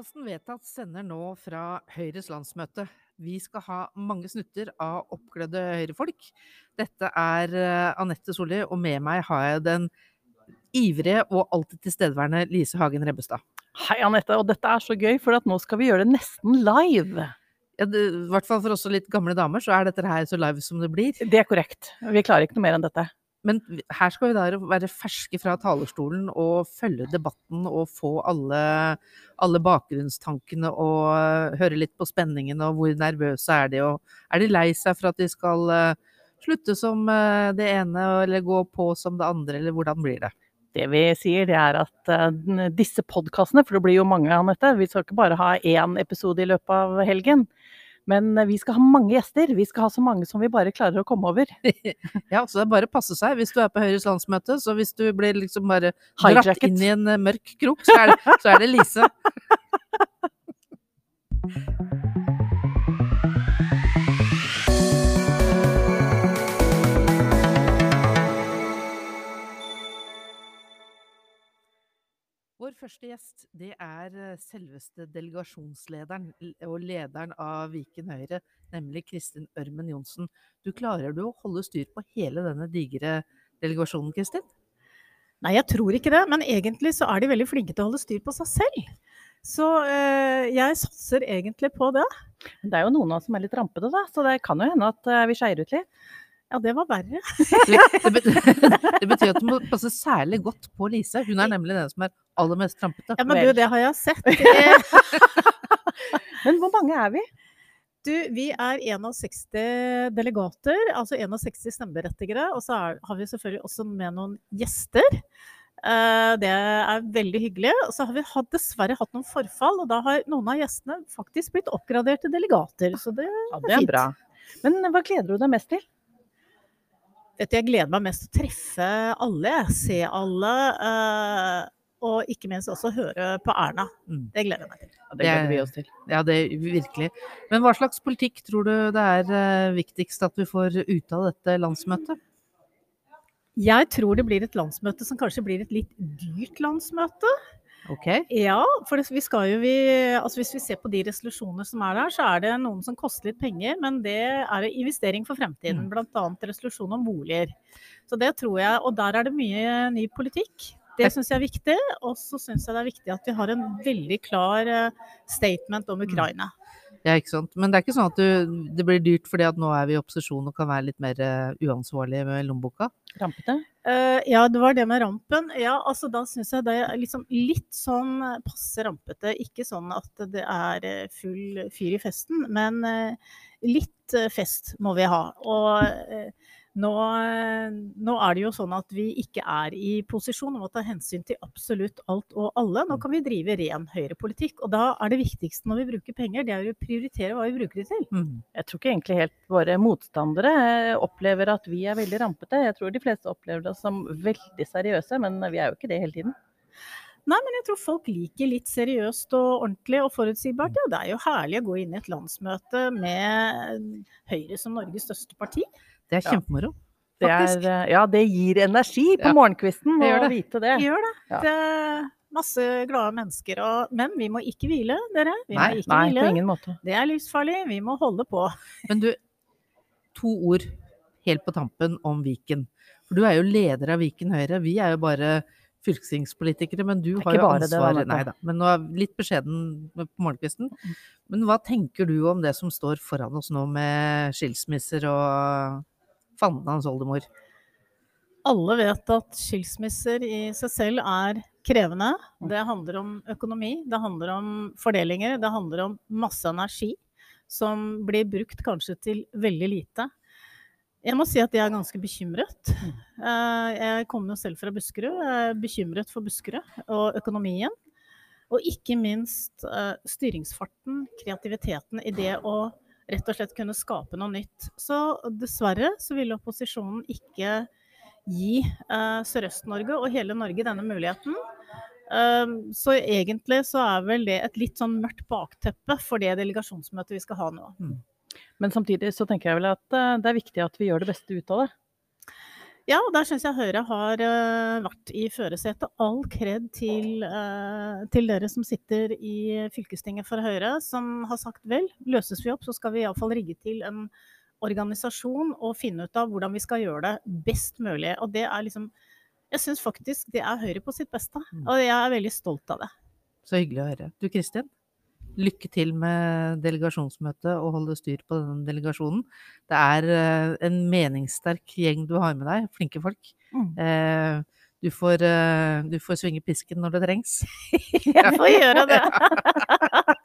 Podkasten Vedtatt sender nå fra Høyres landsmøte. Vi skal ha mange snutter av oppglødde Høyre-folk. Dette er eh, Anette Solli, og med meg har jeg den ivrige og alltid tilstedeværende Lise Hagen Rebbestad. Hei, Anette. Og dette er så gøy, for nå skal vi gjøre det nesten live. Ja, det, I hvert fall for oss litt gamle damer, så er dette her så live som det blir. Det er korrekt. Vi klarer ikke noe mer enn dette. Men her skal vi da være ferske fra talerstolen og følge debatten og få alle, alle bakgrunnstankene og uh, høre litt på spenningen og hvor nervøse er de, og er de lei seg for at de skal uh, slutte som uh, det ene eller gå på som det andre, eller hvordan blir det? Det vi sier, det er at disse podkastene, for det blir jo mange, Anette, vi skal ikke bare ha én episode i løpet av helgen. Men eh, vi skal ha mange gjester. Vi skal ha så mange som vi bare klarer å komme over. ja, så det er bare å passe seg hvis du er på Høyres landsmøte. Så hvis du blir liksom bare dratt inn i en eh, mørk krok, så er det, så er det Lise. første gjest det er eh, selveste delegasjonslederen og lederen av Viken Høyre, nemlig Kristin Ørmen Johnsen. Du Klarer du å holde styr på hele denne digre delegasjonen, Kristin? Nei, jeg tror ikke det. Men egentlig så er de veldig flinke til å holde styr på seg selv. Så øh, jeg satser egentlig på det. Det er jo noen av oss som er litt rampete, da. Så det kan jo hende at øh, vi skeier ut litt. Ja, det var verre. det, betyr, at du må passe særlig godt på Lise. Hun er nemlig den som er aller mest trampete. Ja, men du, det har jeg sett. men hvor mange er vi? Du, vi er 61 delegater, altså 61 stemmeberettigere. Og så er, har vi selvfølgelig også med noen gjester. Uh, det er veldig hyggelig. Og så har vi hatt, dessverre hatt noen forfall, og da har noen av gjestene faktisk blitt oppgradert til delegater. Så det, ja, det er, fint. bra. Men hva gleder du deg mest til? Du, jeg gleder meg mest til å treffe alle, se alle. Uh, og ikke minst også høre på Erna. Mm. Det gleder jeg meg til. Ja, det gleder vi oss til. Ja, det virkelig. Men hva slags politikk tror du det er uh, viktigst at vi får ut av dette landsmøtet? Jeg tror det blir et landsmøte som kanskje blir et litt dyrt landsmøte. Okay. Ja, for vi skal jo vi, altså hvis vi ser på de resolusjoner som er der, så er det noen som koster litt penger, men det er investering for fremtiden. Mm. Bl.a. resolusjon om boliger. Så det tror jeg, Og der er det mye ny politikk. Det syns jeg er viktig. Og så syns jeg det er viktig at vi har en veldig klar eh, statement om mm. Ukraina. Ja, ikke sant. Men det er ikke sånn at du, det blir dyrt fordi at nå er vi i opposisjon og kan være litt mer uh, uansvarlige med lommeboka? Rampete? Uh, ja, det var det med rampen. Ja, altså da syns jeg det er liksom litt sånn passe rampete. Ikke sånn at det er eh, full fyr i festen, men uh, litt fest må vi ha. Og nå, nå, er det jo sånn at vi ikke er i posisjon om å ta hensyn til absolutt alt og alle. Nå kan vi drive ren høyrepolitikk. Og da er det viktigste når vi bruker penger, det er å prioritere hva vi bruker det til. Mm. Jeg tror ikke egentlig helt våre motstandere eh, opplever at vi er veldig rampete. Jeg tror de fleste opplever oss som veldig seriøse, men vi er jo ikke det hele tiden. Nei, men jeg tror folk liker litt seriøst og ordentlig og forutsigbart. Ja, det er jo herlig å gå inn i et landsmøte med Høyre som Norges største parti. Det er kjempemoro. Det er, eh, ja, det gir energi på ja. morgenkvisten å vite det. Det gjør det. Ja. det er masse glade mennesker. Og, men vi må ikke hvile, dere. Vi nei, nei, på ingen måte. Det er livsfarlig. Vi må holde på. Men du, to ord helt på tampen om Viken. For du er jo leder av Viken Høyre. Vi er jo bare fylkestingspolitikere, men du har jo ansvar Nei da, men nå er litt beskjeden på morgenkvisten. Mm. Men hva tenker du om det som står foran oss nå med skilsmisser og fanden hans oldemor? Alle vet at skilsmisser i seg selv er krevende. Det handler om økonomi, det handler om fordelinger, det handler om masse energi som blir brukt kanskje til veldig lite. Jeg må si at jeg er ganske bekymret. Eh, jeg kommer jo selv fra Buskerud. Jeg er bekymret for Buskerud og økonomien. Og ikke minst eh, styringsfarten, kreativiteten i det å rett og slett kunne skape noe nytt. Så dessverre så vil opposisjonen ikke gi uh, Sørøst-Norge og hele Norge denne muligheten. Um, så egentlig så er vel det et litt sånn mørkt bakteppe for det delegasjonsmøtet vi skal ha nå. Mm. Men samtidig så tenker jeg vel at uh, det er viktig at vi gjør det beste ut av det. Ja, der syns jeg Høyre har uh, vært i førersetet. All kred til, uh, til, dere som sitter i fylkestinget for Høyre, som har sagt vel, løses vi opp, så skal vi iallfall rigge til en organisasjon og finne ut av hvordan vi skal gjøre det best mulig. Og det er liksom Jeg syns faktisk det er Høyre på sitt beste. Mm. Og jeg er veldig stolt av det. Så hyggelig å høre. Du Kristin? Lykke til med delegasjonsmøtet og holde styr på den delegasjonen. Det er uh, en meningssterk gjeng du har med deg, flinke folk. Mm. Uh, du, får, uh, du får svinge pisken når det trengs. Jeg får gjøre det.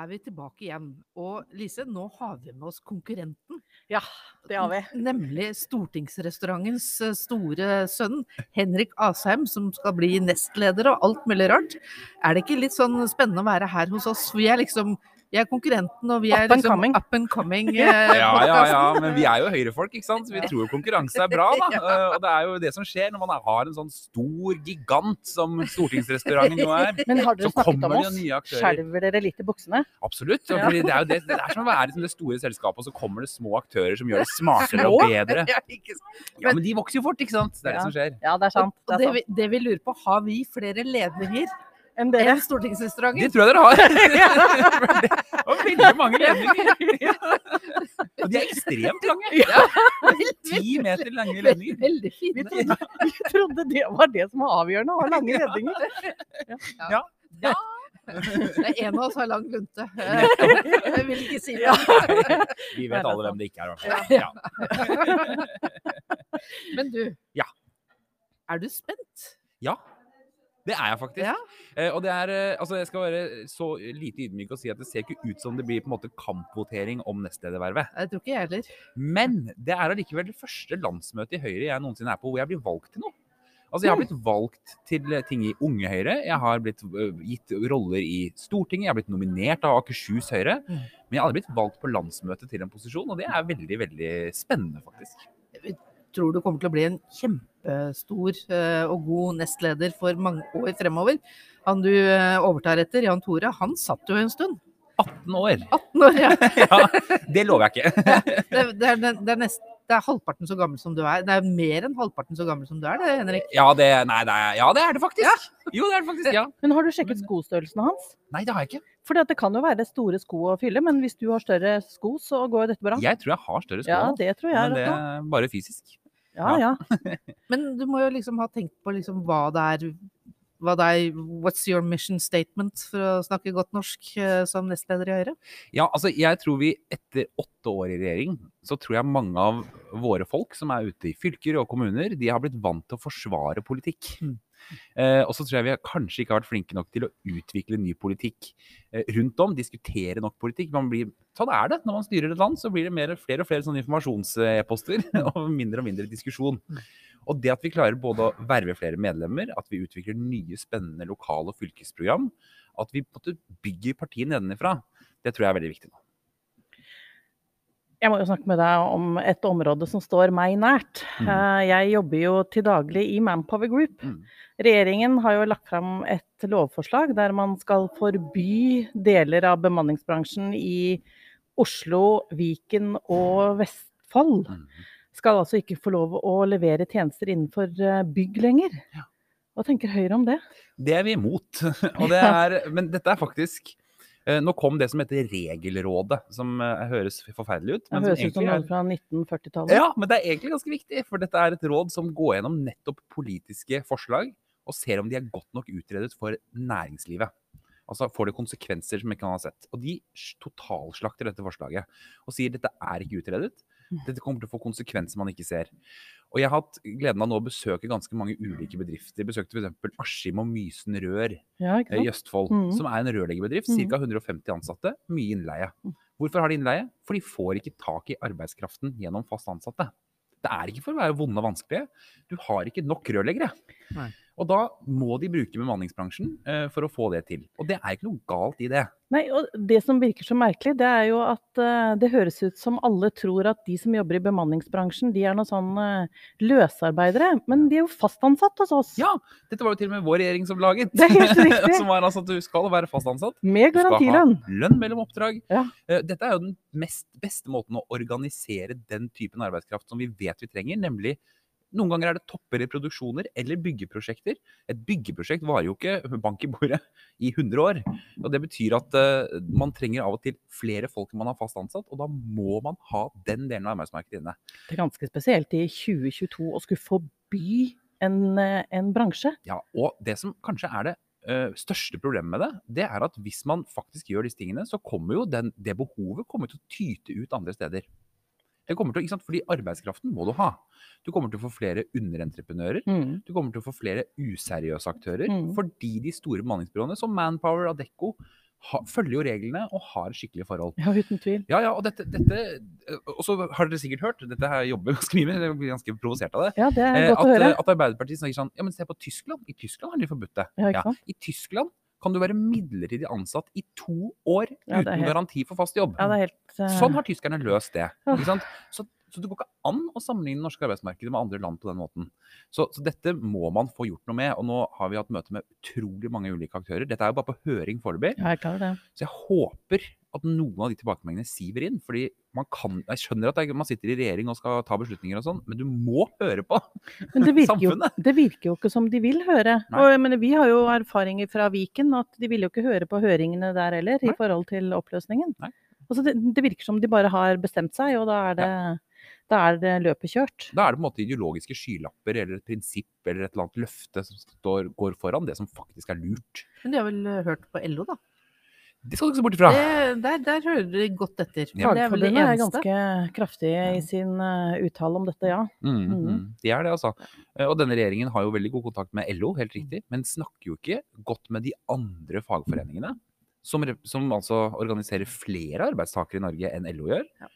er vi tilbake igjen. Og Lise, nå har vi med oss konkurrenten. Ja, det har vi. Nemlig stortingsrestaurantens eh, store sønn, Henrik Asheim, som skal bli nestleder og alt mulig rart. Er det ikke litt sånn spennende å være her hos oss? Vi er liksom vi er konkurrenten, og vi er liksom coming. up and coming. Eh, ja, ja, ja, men vi er jo høyrefolk, ikke sant. Så vi tror konkurranse er bra, da. Uh, og det er jo det som skjer når man har en sånn stor gigant som stortingsrestauranten nå er. Men har dere snakket om oss? Skjelver dere litt i buksene? Absolutt. Ja. Fordi det er jo det, det er som å være i det store selskapet, og så kommer det små aktører som gjør det smartere og bedre. Ja, men de vokser jo fort, ikke sant. Det er det som skjer. Ja, det er sant. Det, er sant. Og det, vi, det vi lurer på, har vi flere ledninger? Enn dere? Enn stortingsrestauranten? De tror jeg dere har. det var veldig mange ledninger. Og de er ekstremt lange. Ja. Ti meter lange ledninger. Veldig fine. Vi trodde, vi trodde, det var det som var avgjørende, å ha lange ledninger. Ja. ja. ja. Det er en av oss har lang lunte. Jeg vil ikke si det. Vi vet alle hvem det ikke er, i hvert fall. Men du, ja. er du spent? Ja. Det er jeg faktisk. Ja. Eh, og det er, eh, altså jeg skal være så lite ydmyk og si at det ser ikke ut som det blir på en måte kampvotering om nestledervervet. Jeg tror ikke jeg heller. Men det er allikevel det første landsmøtet i Høyre jeg noensinne er på hvor jeg blir valgt til noe. Altså Jeg har blitt valgt til ting i Unge Høyre, jeg har blitt uh, gitt roller i Stortinget, jeg har blitt nominert av Akershus Høyre. Mm. Men jeg har aldri blitt valgt på landsmøtet til en posisjon, og det er veldig, veldig spennende, faktisk tror du kommer til å bli en kjempestor eh, og god nestleder for mange år fremover. Han du eh, overtar etter, Jan Tore, han satt jo en stund. 18 år. 18 år, ja. ja det lover jeg ikke. det, det, er, det, er nest, det, er, halvparten så gammel som du er. Det er mer enn halvparten så gammel som du er, det, Henrik. Ja, det, nei, er, ja, det er det faktisk. Ja. Jo, det er det faktisk, ja. Men har du sjekket skostørrelsen hans? Nei, det har jeg ikke. For det kan jo være store sko å fylle, men hvis du har større sko, så går dette bra. Jeg tror jeg har større sko, ja, det tror jeg men det er bare fysisk. Ja, ja. Men du må jo liksom ha tenkt på liksom hva det er hva det er What's your mission statement, for å snakke godt norsk, eh, som nestleder i Høyre? Ja, altså jeg tror vi etter åtte år i regjering, så tror jeg mange av våre folk som er ute i fylker og kommuner, de har blitt vant til å forsvare politikk. Mm. Eh, og så tror jeg vi kanskje ikke har vært flinke nok til å utvikle ny politikk eh, rundt om. Diskutere nok politikk. Blir, sånn er det når man styrer et land. Så blir det mer, flere og flere sånne informasjons-e-poster og mindre og mindre diskusjon. Og det at vi klarer både å verve flere medlemmer, at vi utvikler nye, spennende lokale fylkesprogram, at vi bygger partiet nedenifra, det tror jeg er veldig viktig nå. Jeg må jo snakke med deg om et område som står meg nært. Mm. Eh, jeg jobber jo til daglig i Manpower Group. Mm. Regjeringen har jo lagt fram et lovforslag der man skal forby deler av bemanningsbransjen i Oslo, Viken og Vestfold. Mm. Skal altså ikke få lov å levere tjenester innenfor eh, bygg lenger. Hva tenker Høyre om det? Det er vi imot. Det er, men dette er faktisk nå kom det som heter Regelrådet, som eh, høres forferdelig ut. Men det høres ut som noe fra 1940-tallet. Ja, men det er egentlig ganske viktig. For dette er et råd som går gjennom nettopp politiske forslag, og ser om de er godt nok utredet for næringslivet. Altså får det konsekvenser som ikke har sett. Og de totalslakter dette forslaget og sier dette er ikke utredet. Mm. Dette kommer til å få konsekvenser man ikke ser. Og jeg har hatt gleden av nå å besøke ganske mange ulike bedrifter. Jeg besøkte f.eks. Askim og Mysen Rør ja, i Østfold, mm. som er en rørleggerbedrift. Ca. 150 ansatte, mye innleie. Mm. Hvorfor har de innleie? For de får ikke tak i arbeidskraften gjennom fast ansatte. Det er ikke for å være vonde og vanskelige. Du har ikke nok rørleggere. Og da må de bruke bemanningsbransjen uh, for å få det til. Og det er ikke noe galt i det. Nei, og Det som virker så merkelig, det er jo at uh, det høres ut som alle tror at de som jobber i bemanningsbransjen, de er noen sånn uh, løsarbeidere. Men de er jo fast ansatt hos oss. Ja, dette var jo til og med vår regjering som laget. Det er helt riktig. som var altså at du skal være fast ansatt. Med garantilønn. Du skal ha lønn mellom oppdrag. Ja. Uh, dette er jo den mest, beste måten å organisere den typen arbeidskraft som vi vet vi trenger, nemlig noen ganger er det topper i produksjoner eller byggeprosjekter. Et byggeprosjekt varer jo ikke bank i bordet i 100 år. og Det betyr at uh, man trenger av og til flere folk enn man har fast ansatt, og da må man ha den delen av arbeidsmarkedet inne. Det er ganske spesielt i 2022 å skulle forby en, eh, en bransje. Ja, og det som kanskje er det uh, største problemet med det, det er at hvis man faktisk gjør disse tingene, så kommer jo den, det behovet kommer til å tyte ut andre steder. Det kommer til, ikke sant? Fordi arbeidskraften må du ha. Du kommer til å få flere underentreprenører. Mm. Du kommer til å få flere useriøse aktører. Mm. Fordi de store bemanningsbyråene som Manpower, Adecco, ha, følger jo reglene og har skikkelige forhold. Ja, uten tvil. Ja, ja, og dette, dette Og så har dere sikkert hørt, dette her jobber ganske mye med, jeg blir ganske provosert av det. Ja, det er eh, godt at, å høre. at Arbeiderpartiet snakker sånn Ja, men se på Tyskland. I Tyskland har de forbudt det. Ja, ikke sant? I Tyskland kan du være midlertidig ansatt i to år Ja, uten helt- garanti for fast jobb. Ja, helt uh... Sånn har tyskerne løst det. Så, så det går ikke an å sammenligne det norske arbeidsmarkedet med andre land på den måten. Så, så dette må man få gjort noe med. Og nå har vi hatt møte med utrolig mange ulike aktører. Dette er jo bare på høring foreløpig. Ja. Så jeg håper at noen av de tilbakemeldingene siver inn. fordi man kan, Jeg skjønner at man sitter i regjering og skal ta beslutninger og sånn, men du må høre på Men det virker, jo, det virker jo ikke som de vil høre. Nei. Og, men vi har jo erfaringer fra Viken at de ville jo ikke høre på høringene der heller, Nei. i forhold til oppløsningen. Altså, det, det virker som de bare har bestemt seg, og da er det, da er det løpet kjørt. Da er det på en måte ideologiske skylapper eller et prinsipp eller et eller annet løfte som står, går foran det som faktisk er lurt. Men de har vel eh, hørt på LO, da? Det skal du ikke se bort ifra. Der, der hører du godt etter. Ja. Det er er ganske kraftige i sin uh, uttale om dette, ja. Mm, mm. mm. De er det, altså. Eh, Og denne regjeringen har jo veldig god kontakt med LO, helt riktig, men snakker jo ikke godt med de andre fagforeningene. Som, som altså organiserer flere arbeidstakere i Norge enn LO gjør. Ja.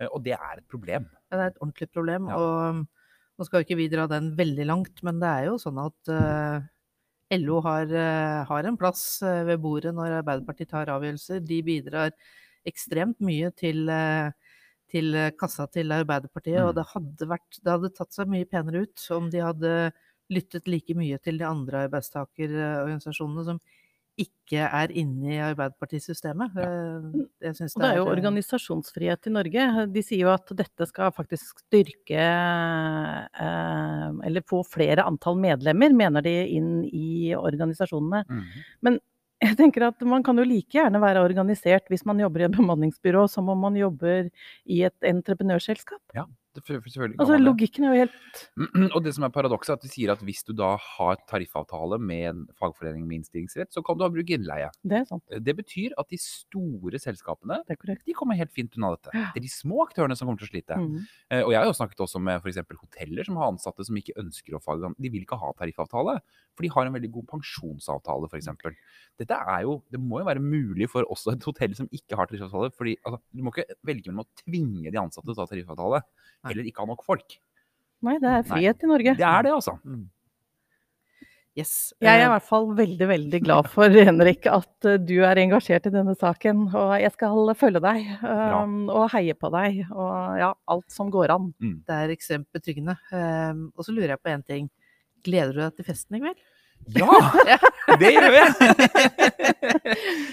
Eh, Og det er et problem. Ja, det er et ordentlig problem. Ja. Og nå skal ikke vi dra den veldig langt, men det er jo sånn at uh, LO har, uh, har en plass eh, ved bordet når Arbeiderpartiet tar avgjørelser. De bidrar ekstremt mye til, uh, til eh, kassa til Arbeiderpartiet, Mm. og det hadde, vært, det hadde tatt seg mye penere ut om de hadde lyttet like mye til de andre arbeidstakerorganisasjonene som ikke er inne i Arbeiderpartiets systemet. Eh, Jeg synes Og det er jo eh, organisasjonsfrihet i Norge. De sier jo at dette skal faktisk styrke eh, Eller få flere antall medlemmer, mener de, inn i organisasjonene. Men Jeg tenker at Man kan jo like gjerne være organisert hvis man jobber i et bemanningsbyrå, som om man jobber i et entreprenørselskap. Det, selvfølgelig Altså man det. Logikken er jo helt Og det som er paradokset, er at de sier at hvis du da har tariffavtale med en fagforening med innstillingsrett, så kan du ha bruk innleie. Det er sant. Det betyr at de store selskapene Det de kommer helt fint unna dette. Det er de små aktørene som kommer til å slite. Mm. Eh, Og jeg har jo snakket også med f.eks. hoteller som har ansatte som ikke ønsker å fag... De vil ikke ha tariffavtale, for de har en veldig god pensjonsavtale f.eks. Dette er jo Det må jo være mulig for også et hotell som ikke har tariffavtale. fordi altså, Du må ikke velge mellom å tvinge de ansatte til å ta tariffavtale, Nei. eller ikke ha nok folk. Nei, det er frihet i Norge. Det er det, altså. Yes. Jeg er i eh, hvert fall veldig, veldig glad for, Henrik, at eh, du er engasjert i denne saken. Og jeg skal følge deg um, og heie på deg, og ja, alt som går an. Det er ekstremt betryggende. Um, og så lurer jeg på én ting. Gleder du deg til festen i kveld? Ja! Det gjør jeg!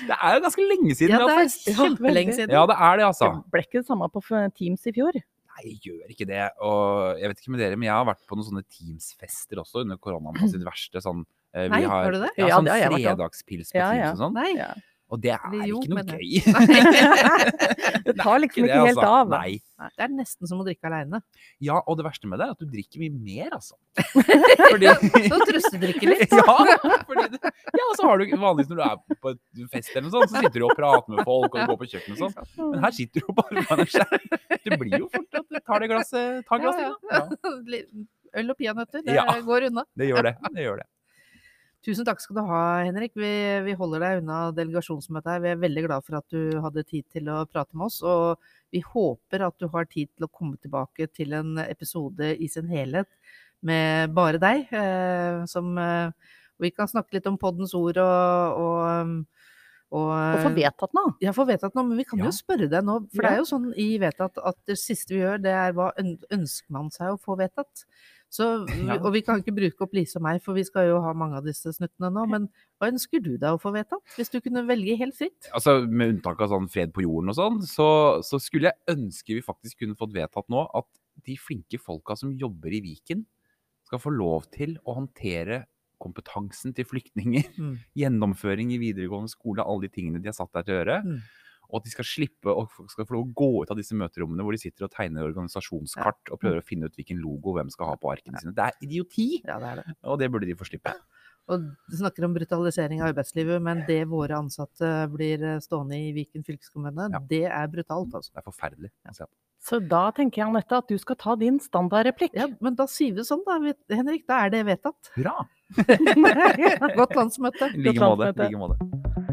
Det er jo ganske lenge siden Ja, vi det har er fest. kjempelenge siden. Ja, det er det, altså. Det ble ikke det samme på Teams i fjor. Nei, jeg gjør ikke det. Og jeg vet ikke med dere, men jeg har vært på noen sånne Teams-fester også under koronaen på sitt verste. Sånn, vi Nei, har du det? Ja, Ja, sånn det har jeg vært på. fredagspils på Ja, Teams ja. og sånn. Nei. Ja. Og det er Jo, ikke noe det. gøy. Det tar liksom det, ikke helt altså. av. Nei. Det er nesten som å drikke aleine. Ja, og det verste med det er at du drikker mye mer, altså. Fordi Så trøstedrikker litt. ja, fordi det, ja, så har du vanligvis når du er på et fest eller noe sånt, så sitter du og prater med folk og går på kjøkkenet og sånn. Men her sitter du jo bare med skjerm. Det blir jo fort at du tar det glasset, tar glasset, Ja, da. Ja, Øl og peanøtter, det Ja. går unna. det gjør det. Det gjør det. Tusen takk skal du ha, Henrik. Vi, vi holder deg unna delegasjonsmøtet her. Vi er veldig glad for at du hadde tid til å prate med oss. Og vi håper at du har tid til å komme tilbake til en episode i sin helhet med bare deg. Eh, som, eh, vi kan snakke litt om poddens ord og, og, Og, og få vedtatt noe. Ja, få vedtatt noe. Men vi kan ja. jo spørre deg nå. For ja. det er jo sånn i vedtatt at det siste vi gjør, det er hva ønsker man seg å få vedtatt? Så, ja. Og vi kan ikke bruke opp Lise og meg, for vi skal jo ha mange av disse snuttene nå. Men hva ønsker du deg å få vedtatt, hvis du kunne velge helt fritt? Altså, Med unntak av sånn fred på jorden og sånn, så, så, skulle jeg ønske vi faktisk kunne fått vedtatt nå at de flinke folka som jobber i Viken, skal få lov til å håndtere kompetansen til flyktninger, mm. gjennomføring i videregående skole, alle de tingene de har satt der til å gjøre. Mm. Og at de skal slippe og skal få lov å gå ut av disse møterommene hvor de sitter og tegner organisasjonskart ja. og prøver å finne ut hvilken logo hvem skal ha på arkene sine. Det er idioti! Ja, det er det. Og det burde de få slippe. Og Du snakker om brutalisering av arbeidslivet, men det våre ansatte blir stående i Viken fylkeskommune, ja. det er brutalt. Altså. Det er forferdelig. Ja. Så da tenker jeg Anette at du skal ta din standardreplikk. Ja, men da sier vi sånn da, Henrik. Da er det vedtatt. Bra! Godt landsmøte. I like måte.